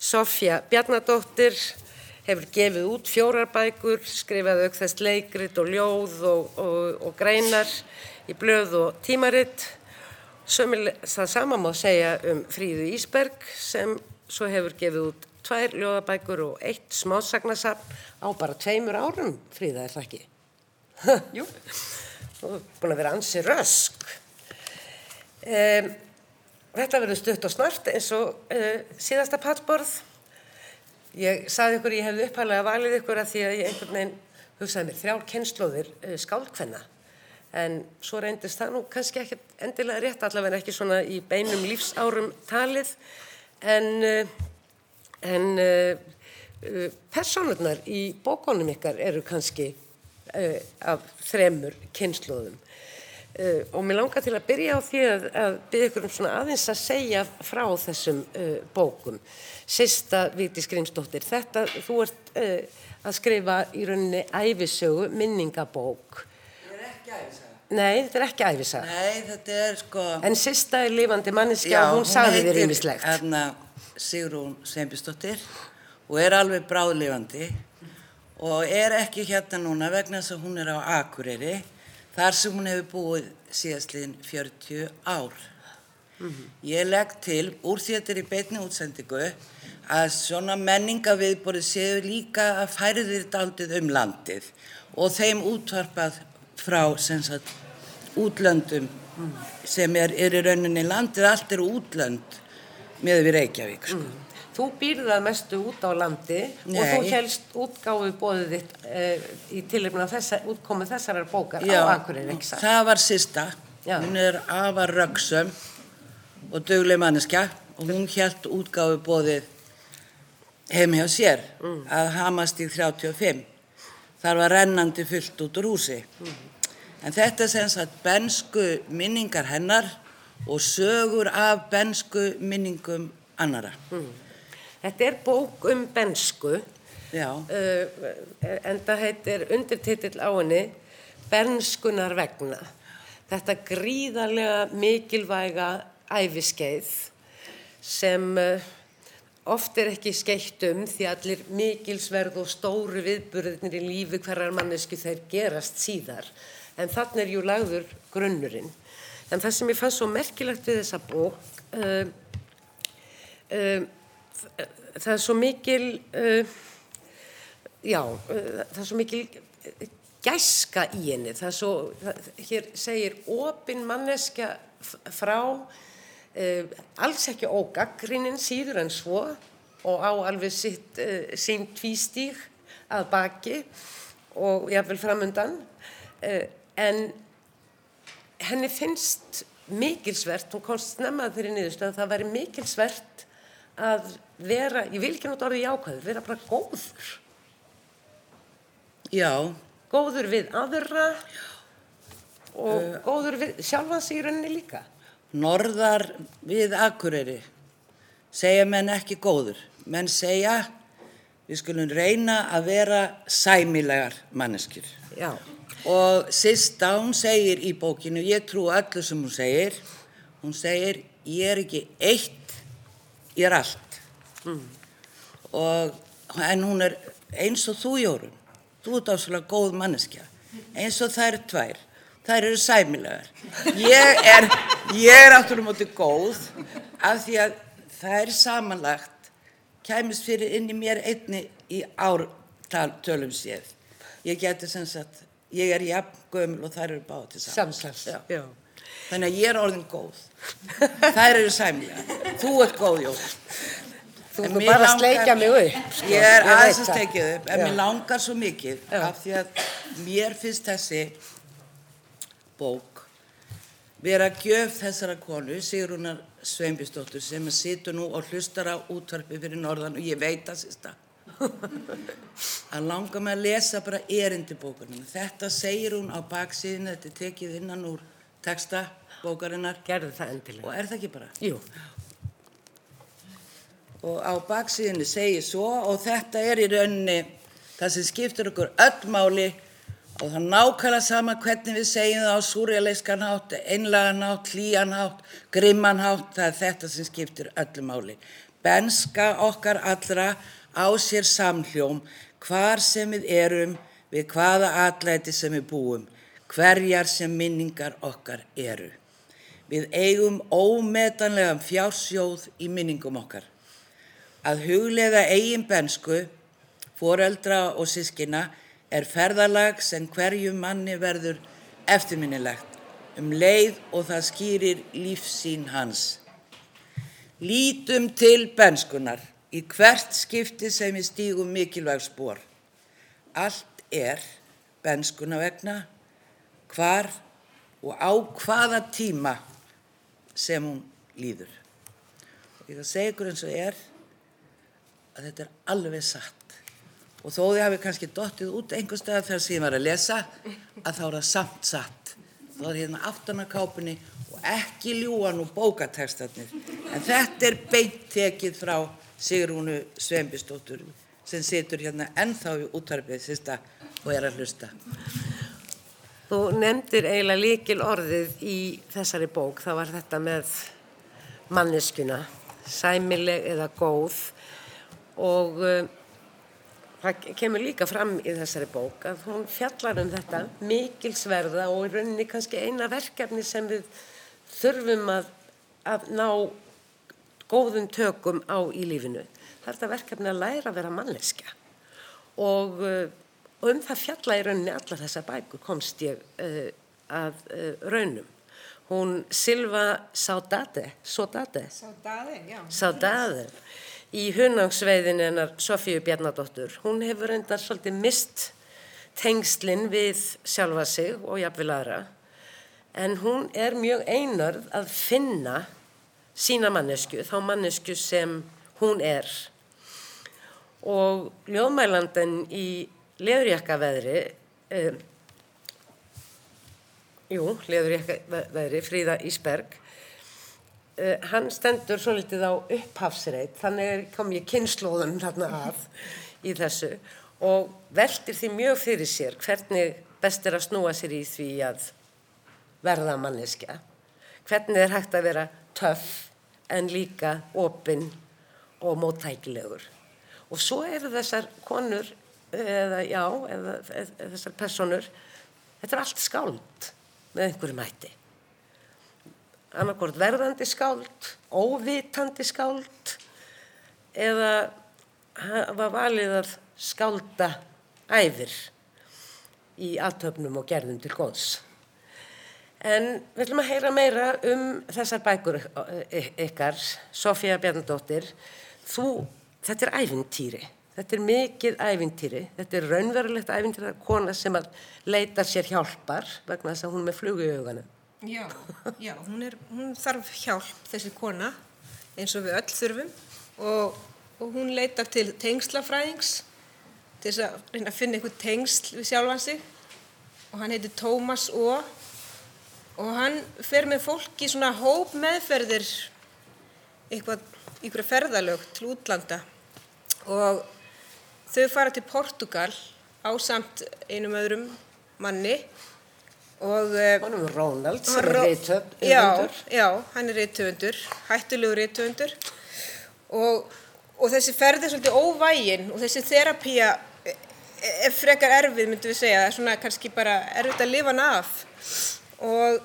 Sofja Bjarnadóttir hefur gefið út fjórar bækur, skrifað aukþest leikrit og ljóð og, og, og greinar í blöð og tímaritt. Sömil, það sama má segja um Fríðu Ísberg sem svo hefur gefið út tvær ljóðabækur og eitt smásagnasafn á bara tveimur árum, Fríða, er það ekki? Jú. Þú er búin að vera ansi rösk. Um, þetta verður stutt og snart eins og uh, síðasta pallborð. Ég saði ykkur, ég hefði upphæðlega valið ykkur að því að ég einhvern veginn hugsaði mér þrjár kennslóðir uh, skálkvenna. En svo reyndist það nú kannski ekki endilega rétt, allavega ekki svona í beinum lífsárum talið. En, uh, en personurnar í bókonum ykkar eru kannski af þremur kynnslóðum. Og mér langar til að byrja á því að, að byrja ykkur um svona aðeins að segja frá þessum bókum. Sista Víti Skrimsdóttir, þetta, þú ert uh, að skrifa í rauninni æfisögu, minningabók. Þetta er ekki æfisaga. Nei, þetta er ekki æfisaga. Nei, þetta er sko... En sista er lifandi manneskja og hún sagði þér ýmislegt. Já, hún heitir Sigrún Sveinbjörnsdóttir og er alveg bráðlifandi og er ekki hérna núna vegna þess að hún er á Akureyri þar sem hún hefur búið síðastliðin 40 ár. Mm -hmm. Ég legg til, úr því þetta er í beitni útsendingu, að svona menningaviðborið séu líka að færi þér daldið um landið og þeim útvarpað frá sagt, útlöndum mm. sem er, er í rauninni landið, allt eru útlönd með við Reykjavík. Sko. Mm. Þú býrðað mestu út á landi Nei. og þú helst útgáfið bóðið þitt uh, í tilipna þessa, útkomið þessarar bókar Já, á Akureyri? Það var sista. Já. Hún er afar röksum og dögleg manneskja og hún held útgáfið bóðið heim hjá sér mm. að hamast í 35. Þar var rennandi fullt út úr húsi. Mm. En þetta er sem sagt bensku minningar hennar og sögur af bensku minningum annara. Mm. Þetta er bók um bensku, uh, en það heitir undirtitill á henni Benskunar vegna. Þetta gríðarlega mikilvæga æfiskeið sem uh, oft er ekki skeitt um því allir mikilsverð og stóru viðburðinir í lífi hverjar mannesku þeir gerast síðar. En þannig er jú lagður grunnurinn. En það sem ég fann svo merkilegt við þessa bók, uh, uh, það er svo mikil, uh, já, það er svo mikil gæska í henni. Það er svo, það, hér segir opin manneskja frá, alls ekki ógaggrinin síður en svo og á alveg sitt, sín tvístíg að baki og jáfnvel framundan. En henni finnst mikilsvert, hún komst snemma þeirri niðurstöð að það væri mikilsvert að vera, ég vil ekki náttúrulega orðið jákvæður, vera bara góður. Já. Góður við aðra og uh, góður við sjálfans í rauninni líka. Norðar við Akureyri segja menn ekki góður. Menn segja við skulum reyna að vera sæmilegar manneskjur. Já. Og sista hún segir í bókinu, ég trú öllu sem hún segir, hún segir ég er ekki eitt, ég er allt. Mm. Og, en hún er eins og þú Jórun, þú ert ásvöldlega góð manneskja, eins og þær tvær, þær eru sæmilegar. Ég er, ég er áttur um átti góð af því að er samanlagt, kæmist fyrir inn í mér einni í ártölum séð. Ég geti sem sagt, ég er jafn gömul og þær eru báð til já. Þannig að ég er orðin góð. Þær eru sæmilega. Þú ert góð, Jórun. Þú ert bara að sleikja mig upp. Sko. Ég er aðeins að sleikja upp, en mér langar svo mikið Já. af því að mér finnst þessi bók vera gjöf þessara konu, Sigrunar Sveinbjörnsdóttur, sem situr nú og hlustar á útvarpi fyrir norðan og ég veit það sérsta. að langa mig að lesa bara erindi bókunum. Þetta segir hún á baksíðinu, þetta er tekið innan úr texta bókarinnar. Og er það ekki bara? Jú. og á baksíðinu segir svo og þetta er í rauninni það sem skiptir okkur öll máli og það er nákvæmlega sama hvernig við segjum það á súrjáleiskan hátt, einlagan hátt, hlýjan hátt, grimman hátt, það er þetta sem skiptir öllu máli. Benska okkar allra á sér samhljóm hvar sem við erum við hvaða atlæti sem við búum, hverjar sem minningar okkar eru. Við eigum ómetanlegan fjársjóð í minningum okkar. Að huglega eigin bensku, foreldra og sískina er ferðalag sem hverju manni verður eftirminnilegt um leið og það skýrir lífsín hans. Lítum til benskunar í hvert skipti sem við stígum mikilvæg spór. Allt er benskuna vegna, hvar og á hvaða tíma sem hún líður. Ég það segja ykkur eins og er að þetta er alveg satt. Og þó þið hafi kannski dottið út einhver stað þegar sem ég var að lesa, að þá er það samt satt. Þá er hérna aftan á kápunni og ekki ljúa nú bókatekstarnir. En þetta er beint tekið frá Sigrúnu Sveinbjörnsdóttur sem situr hérna ennþá í útvarfið sista og er að hlusta. Þú nefndir eiginlega líkil orðið í þessari bók, það var þetta með manneskuna, sæmileg eða góð og uh, það kemur líka fram í þessari bók að hún fjallar um þetta mikilsverða og í rauninni kannski eina verkefni sem við þurfum að, að ná góðum tökum á í lífinu. Það er þetta verkefni að læra að vera manneskja og, uh, og um það fjalla í rauninni allar þessar bækur komst ég uh, að uh, raunum. Hún Silva Saudade, Saudade, Sádaði, já. Saudade í hunangsveiðin hennar Sofíu Bjarnadóttur. Hún hefur reyndar svolítið mist tengslinn við sjálfa sig og jafnvel aðra en hún er mjög einarð að finna sína mannesku, þá mannesku sem hún er. Og ljóðmælandan í leðurjakkaveðri, eh, jú, leðurjakkaveðri, Fríða Ísberg, eh, hann stendur svo litið á upphafsreit, þannig kom ég kynnslóðum þarna að í þessu og veldir því mjög fyrir sér hvernig best er að snúa sér í því að verða manneskja, hvernig er hægt að vera töff en líka opinn og móttækilegur. Og svo eru þessar konur, eða já, eða, eða þessar personur, þetta er allt skáld með einhverju mæti. Annarkort verðandi skáld, óvitandi skáld eða hafa valið að skálda æfir í aðtöfnum og gerðum til góðs. En við ætlum að heyra meira um þessar bækur ykkar, Sofía Bjarnadóttir. Þú, þetta er æfintýri, þetta er mikið æfintýri, þetta er raunverulegt æfintýri að kona sem að leita sér hjálpar vegna þess að hún er með flugu í augunum. Já, já hún, er, hún þarf hjálp, þessi kona, eins og við öll þurfum. Og, og hún leitar til tengslafræðings til þess að reyna að finna einhver tengsl við sjálfan sig. Og hann heitir Tómas Ó og hann fer með fólki svona hóp meðferðir eitthvað, ykkur ferðalög til útlanda. Og þau fara til Portugal á samt einum öðrum manni og Honum Rónald sem er rithöfundur. Já, já, hann er rithöfundur, hættulegur rithöfundur. Og, og þessi ferð er svolítið óvægin og þessi þerapía er frekar erfið myndum við segja, það er svona kannski bara erfitt að lifa hann af. Og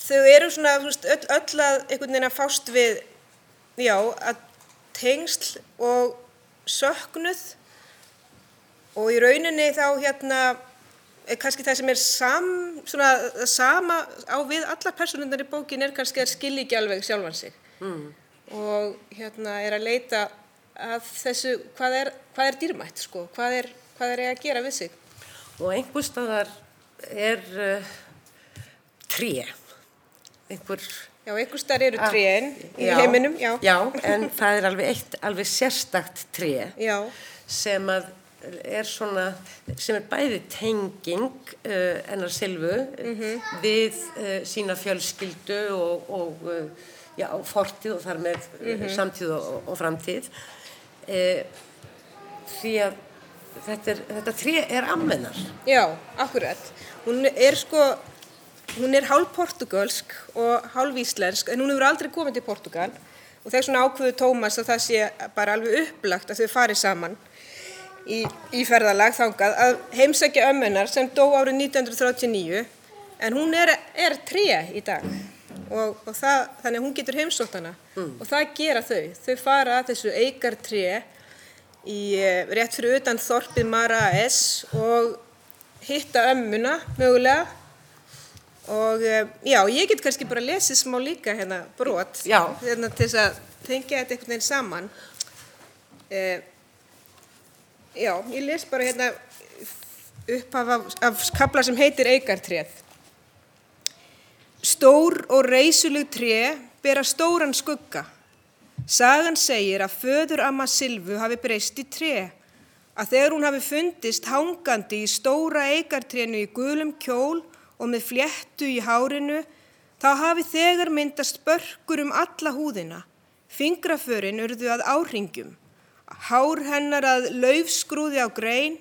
þau eru svona öll, öll að einhvern veginn að fást við já, að tengsl og söknuð. Og í rauninni þá hérna er kannski það sem er sam, svona, sama á við allar personundar í bókin er kannski að skilja ekki alveg sjálfan sig Mm. og hérna er að leita að þessu, hvað er, hvað er dýrmætt sko, hvað er, hvað er að gera við sig Og einhver staðar er uh, tré, einhver... Já, einhver staðar eru Ah, trén í já, heiminum, já. en það er alveg eitt, alveg sérstakt tré Já. sem að er svona, sem er bæði tenging uh, ennar Silvu Mhm. við uh, sína fjölskyldu og, og uh, já, fortíð og þar með mm samtíð og, og framtíð. Því að þetta, er, þetta tré er ammennar Já, akkurat. Hún er sko, hún er hálf portugalsk og hálf íslensk en hún hefur aldrei komið til Portugal og þess vegna ákveðu Tómas að það sé bara alveg upplagt að þau farið saman í, í ferðalag þangað að heimsækja ömmennar sem dó árið 1939 en hún er, er tré í dag. Og, og það, þannig að hún getur heimsótt hana. Og það gera þau. Þau fara að þessu eikar tré í eh, rétt fyrir utan þorpið Mara S og hitta ömmuna mögulega. Og eh, já, ég get kannski bara lesið smá líka hérna brot hérna til þess að tengja þetta einhvern veginn saman. Eh, já, ég les bara hérna upphaf af, af kapla sem heitir Eikartréð Stór og reysuleg tré bera stóran skugga. Sagan segir að föður amma Silvu hafi breyst í tré, að þegar hún hafi fundist hangandi í stóra eigartrénu í gulum kjól og með fléttu í hárinu, þá hafi þegar myndast börkur um alla húðina. Fingraförin urðu að áringjum, hár hennar að laufskrúði á grein,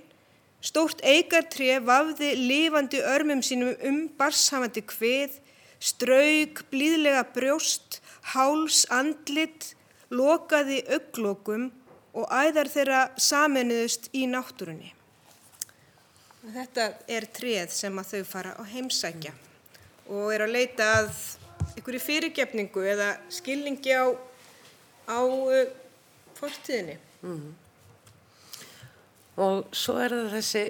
stórt eigartré vafði lifandi örmum sínum um barshafandi hvið, strauk, blíðlega brjóst, háls, andlit, lokaði auglokum og æðar þeirra saminuðust í náttúrunni. Þetta er tréð sem að þau fara að heimsækja og er að leita að einhverju fyrirgefningu eða skilningi á, á uh, fortíðinni. og svo er það þessi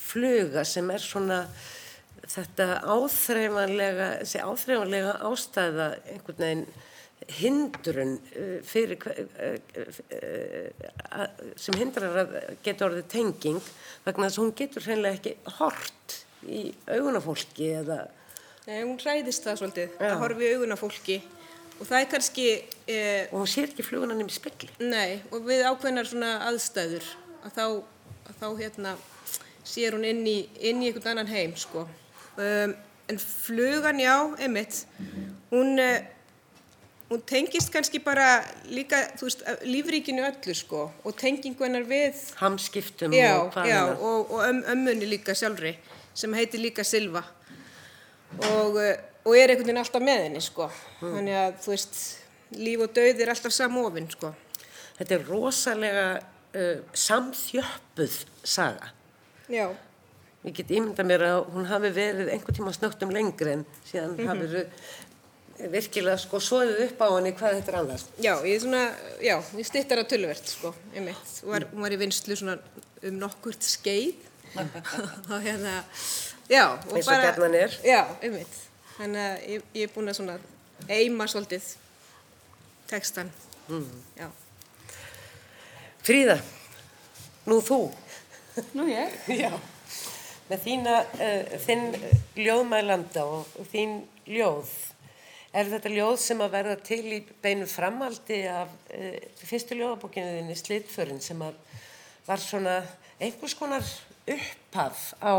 fluga sem er svona þetta áþreifanlega, þessi áþreifanlega ástæða einhvern veginn hindrun uh, fyrir, uh, að- sem hindrar að geta orðið tenging vegna þess að hún getur hreinlega ekki hort í augunafólki eða Nei, hún ræðist það svolítið Já. að horfa í augun á fólki og það er kannski, eh, og hún sér ekki fluguna nefnir spekli. nei, og við ákveðnar svona aðstæður að þá, að þá hérna sér hún inn í, inn í einhvern annan heim, sko. Um, en flugan, já, einmitt, hún, eh, hún tengist kannski bara líka, veist, lífríkinu öllu, sko, og tengingu hennar við Hamskiptum já, og já, og, og öm, ömmunni líka sjálfri sem heitir líka Silva og, eh, og er einhvern veginn alltaf með henni sko. þannig að þú veist líf og dauð er alltaf samofinn sko. Þetta er rosalega uh, samþjöppuð saga. já, Ég get ímynda mér að hún hafi verið einhvern tíma snögtum lengri en síðan Mhm. hafi verið virkilega sko svoðið upp á henni hvað þetta er annars. já, ég er svona já, ég stittar að tölvert sko, var, hún var í svona um nokkurt skeið og hérna já, og Eins og gjarnan er. já, einmitt, þannig að ég, ég er búin að svona eima svolítið textan Mm. já Fríða, nú þú. Nú ég? Já. Með þína, uh, þinn ljóðmælanda og þín ljóð. Er þetta ljóð sem að verða til í beinu framaldi af uh, fyrstu ljóðabókinu þinni Slitförin sem að var svona einhvers konar upphaf á,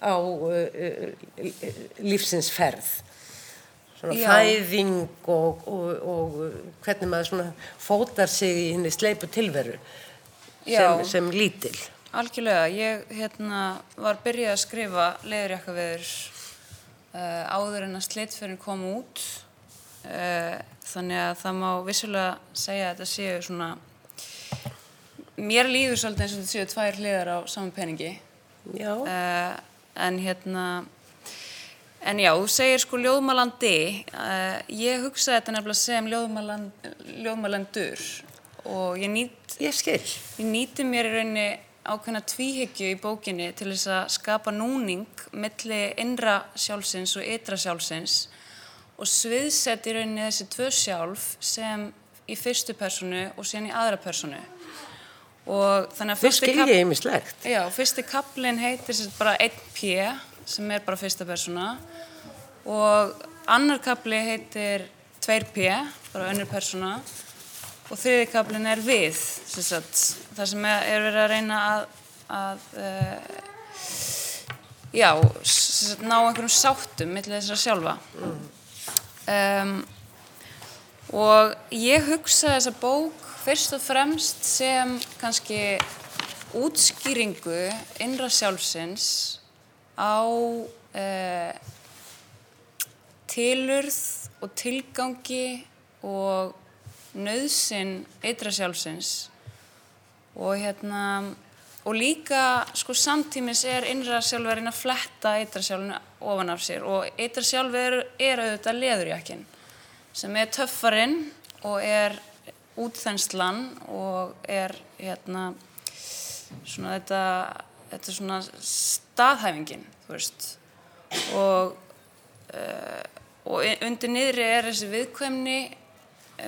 á uh, uh, lífsins ferð? Svona Já. fæðing og, og, og hvernig maður svona fótar sig í henni sleipu tilveru sem, sem lítil. Algjörlega, ég hérna, var byrjað að skrifa leðurjakkaveður uh, áður en að slitferðin kom út uh, þannig að það má vissulega segja að þetta séu svona mér líður svolítið eins og þetta séu tvær hliðar á saman peningi Já. uh, en hérna en já, þú segir sko ljóðmælandi uh, ég hugsaði þetta nefnilega sem ljóðmæland, ljóðmælandur og ég nýtt Ég skil. Ég nýti mér í rauninni ákveðna tvíhyggju í bókinni til þess að skapa núning milli innra sjálfsins og ytra sjálfsins og sviðsett í rauninni þessi tvö sjálf sem í fyrstu personu og síðan í aðra personu. Og þannig að fyrsti ýmislegt. Já, fyrsti kaplinn heitir sér bara 1P sem er bara fyrsta persóna og annar kapli heitir 2P, bara önnur persóna og þriði kaplinn er við, það sem er, er verið að reyna að, að uh, já, ná einhverjum sáttum millir þessara sjálfa. Um, Og ég hugsa þessa bók fyrst og fremst sem kannski útskýringu innra sjálfsins á eh, tilurð og tilgangi og nöðsin ytra sjálfsins. Og hérna og líka sko samtímis er innra sjálf að fletta ytra sjálfinu ofan af sér. Og ytra sjálf er, er auðvitað leðurjakkin sem er töffarinn og er útþenslan og er hérna svona þetta, þetta svona staðhæfingin þú veist. Og, uh, og undir niðri er þessi viðkvæmni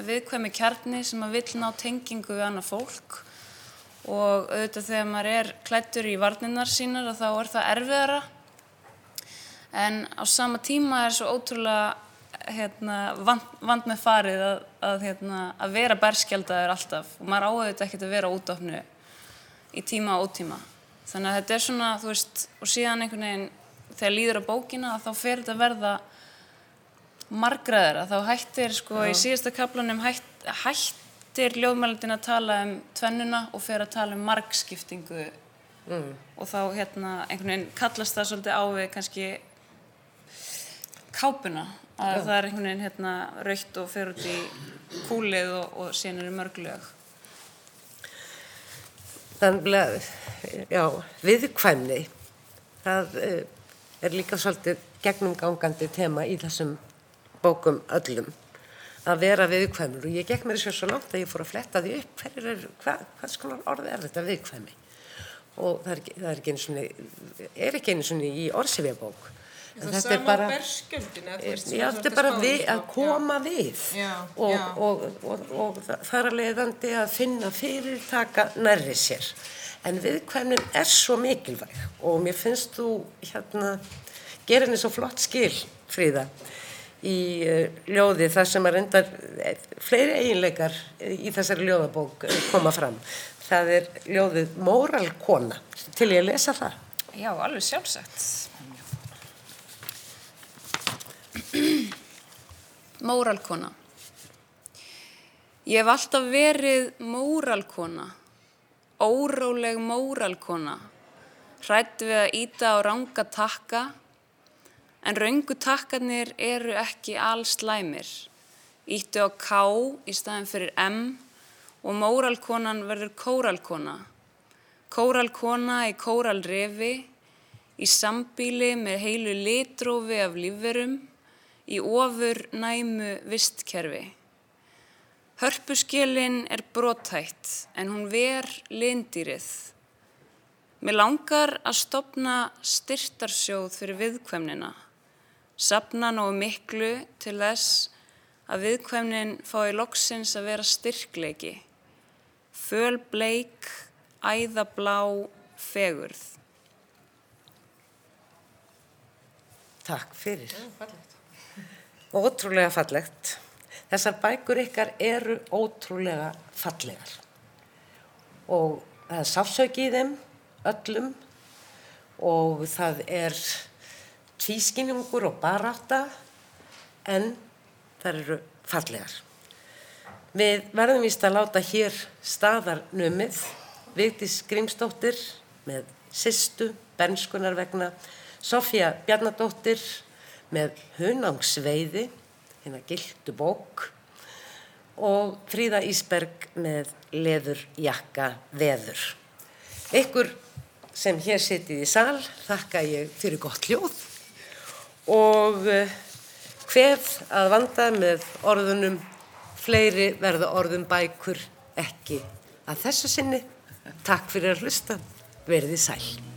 viðkvæmi kjarni sem að vill ná tengingu við annað fólk. Og auðvitað þegar maður er klættur í varninnar sínar þá er það erfiðara. En á sama tíma er svo ótrúlega hérna, vand, vand með farið að, að, hérna, að vera berskjaldaður alltaf. Og maður áhuga ekkert að vera útofnu í tíma og ótíma. Þannig að þetta er svona, þú veist og síðan einhvern veginn þegar líður á bókina þá fer þetta að verða margraðara, þá hættir sko í síðasta kaplanum hætt, hættir ljóðmælandin að tala um tvennuna og fer að tala um margskiptingu. Mm. og þá hérna einhvern veginn kallast það svolítið á við kannski kápuna Já. það er einhvern veginn hérna raukt og fer út í kúlið og, og síðan eru mörgleg Þannig að, já, viðkvæmni það eh, er líka svolítið gegnumgangandi tema í þessum bókum öllum að vera viðkvæmur. Og ég gekk mér sér svo langt að ég fór að fletta því upp er, hva, hvað skonar orði er þetta viðkvæmi og það er, það er ekki eins og er ekki eins og í orðsifja bók En það þetta er bara já, þetta er bara við, að koma já. við. já, og, og, og, og það er að leiðandi að finna fyrirtaka nærri sér. En viðkvæmnin er svo mikilvæg og mér finnst þú hérna gera henni svo flott skil fríða í uh, ljóði þar sem að reyndar eh, fleiri eiginleikar í þessari ljóðabók eh, koma fram. Það er ljóðið Móralkona til ég að lesa það? Já, alveg sjálfsagt Móralkona Ég hef alltaf verið móralkona, óráleg móralkona, hrætt við að íta á ranga takka, en raungu takkarnir eru ekki alls slæmir. Íttu á K í staðin fyrir M og móralkonan verður kóralkona. Kóralkona í kóralrefi, í sambíli með heilu litrófi af lífverum, í ofur næmu vistkerfi. Hörpuskilin er brotætt en hún ver lindýrið. Mér langar að stopna styrtarsjóð fyrir viðkvæmnina, sapna nógu miklu til þess að viðkvæmnin fái loksins að vera styrkleiki, föl bleik, æðablá, fegurð. Takk fyrir. Ótrúlega fallegt. Þessar bækur ykkar eru ótrúlega fallegar og það er sáfsöki í þeim öllum og það er tvískinningur og baráta en það eru fallegar. Við verðum víst að láta hér staðarnumið Vigdís Grímsdóttir með Sistu, Bernskunar vegna, Sofja Bjarnadóttir með hunangsveiði, hérna gildu bók og Fríða Ísberg með leðurjakka veður. Ykkur sem hér sitið í sal þakka ég fyrir gott hljóð og hvef eh, að vanda með orðunum fleiri verða orðum bækur ekki að þessu sinni. Takk fyrir að hlusta, verði sæl.